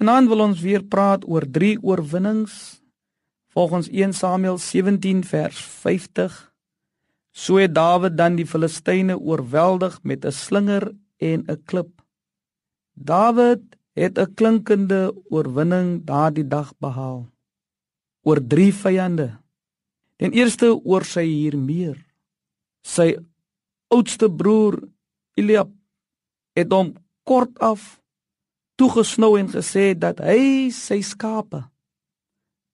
Vanaand wil ons weer praat oor drie oorwinnings volgens 1 Samuel 17 vers 50. So het Dawid dan die Filistyne oorweldig met 'n slinger en 'n klip. Dawid het 'n klinkende oorwinning daardie dag behaal oor drie vyande. Den eerste oor sy hier meer. Sy oudste broer Eliab het hom kort af toegesnou en gesê dat hy sy skape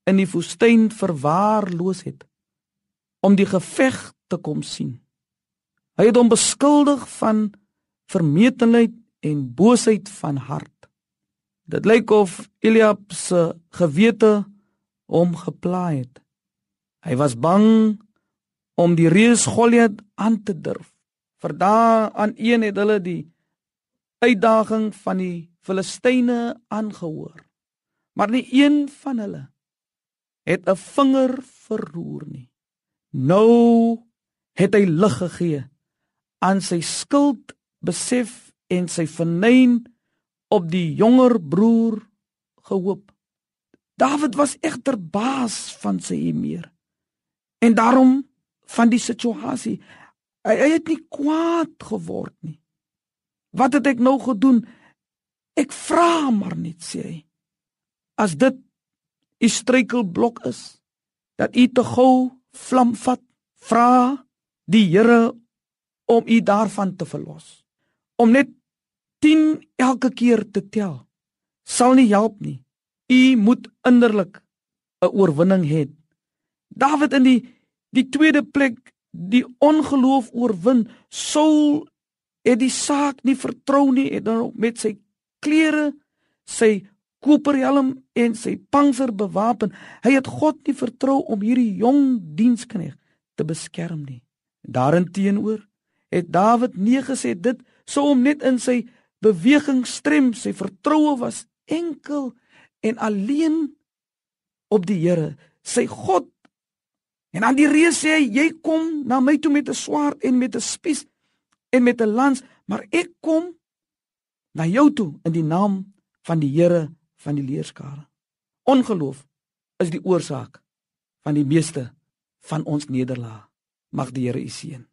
in die woestyn verwaarloos het om die geveg te kom sien. Hy het hom beskuldig van vermetelheid en boosheid van hart. Dit lyk of Eliab se gewete hom gepla het. Hy was bang om die reus Goliat aan te durf. Vir daan een het hulle die uitdaging van die Filistyne aangehoor. Maar nie een van hulle het 'n vinger verroer nie. Nou het hy lig gegee aan sy skuld besef en sy vernyn op die jonger broer gehoop. Dawid was egter baas van sy emeer. En daarom van die situasie. Hy, hy het nie kwaad geword nie. Wat het ek nou gedoen? Ek vra maar net sê hy. As dit 'n struikelblok is dat u te gou vlam vat, vra die Here om u daarvan te verlos. Om net 10 elke keer te tel sal nie help nie. U moet innerlik 'n oorwinning hê. Dawid in die die tweede plek die ongeloof oorwin. Saul het die saak nie vertrou nie en dan met sy klere, sy koperhelm en sy panser bewapen. Hy het God nie vertrou om hierdie jong diensknegt te beskerm nie. Daarteenoor het Dawid nee gesê dit sou hom net in sy beweging strem. Sy vertroue was enkel en alleen op die Here, sy God. En aan die reus sê hy, jy kom na my toe met 'n swaard en met 'n spies en met 'n lans, maar ek kom na jou toe in die naam van die Here van die leerskare. Ongeloof is die oorsaak van die meeste van ons nederlaag. Mag die Here u seën.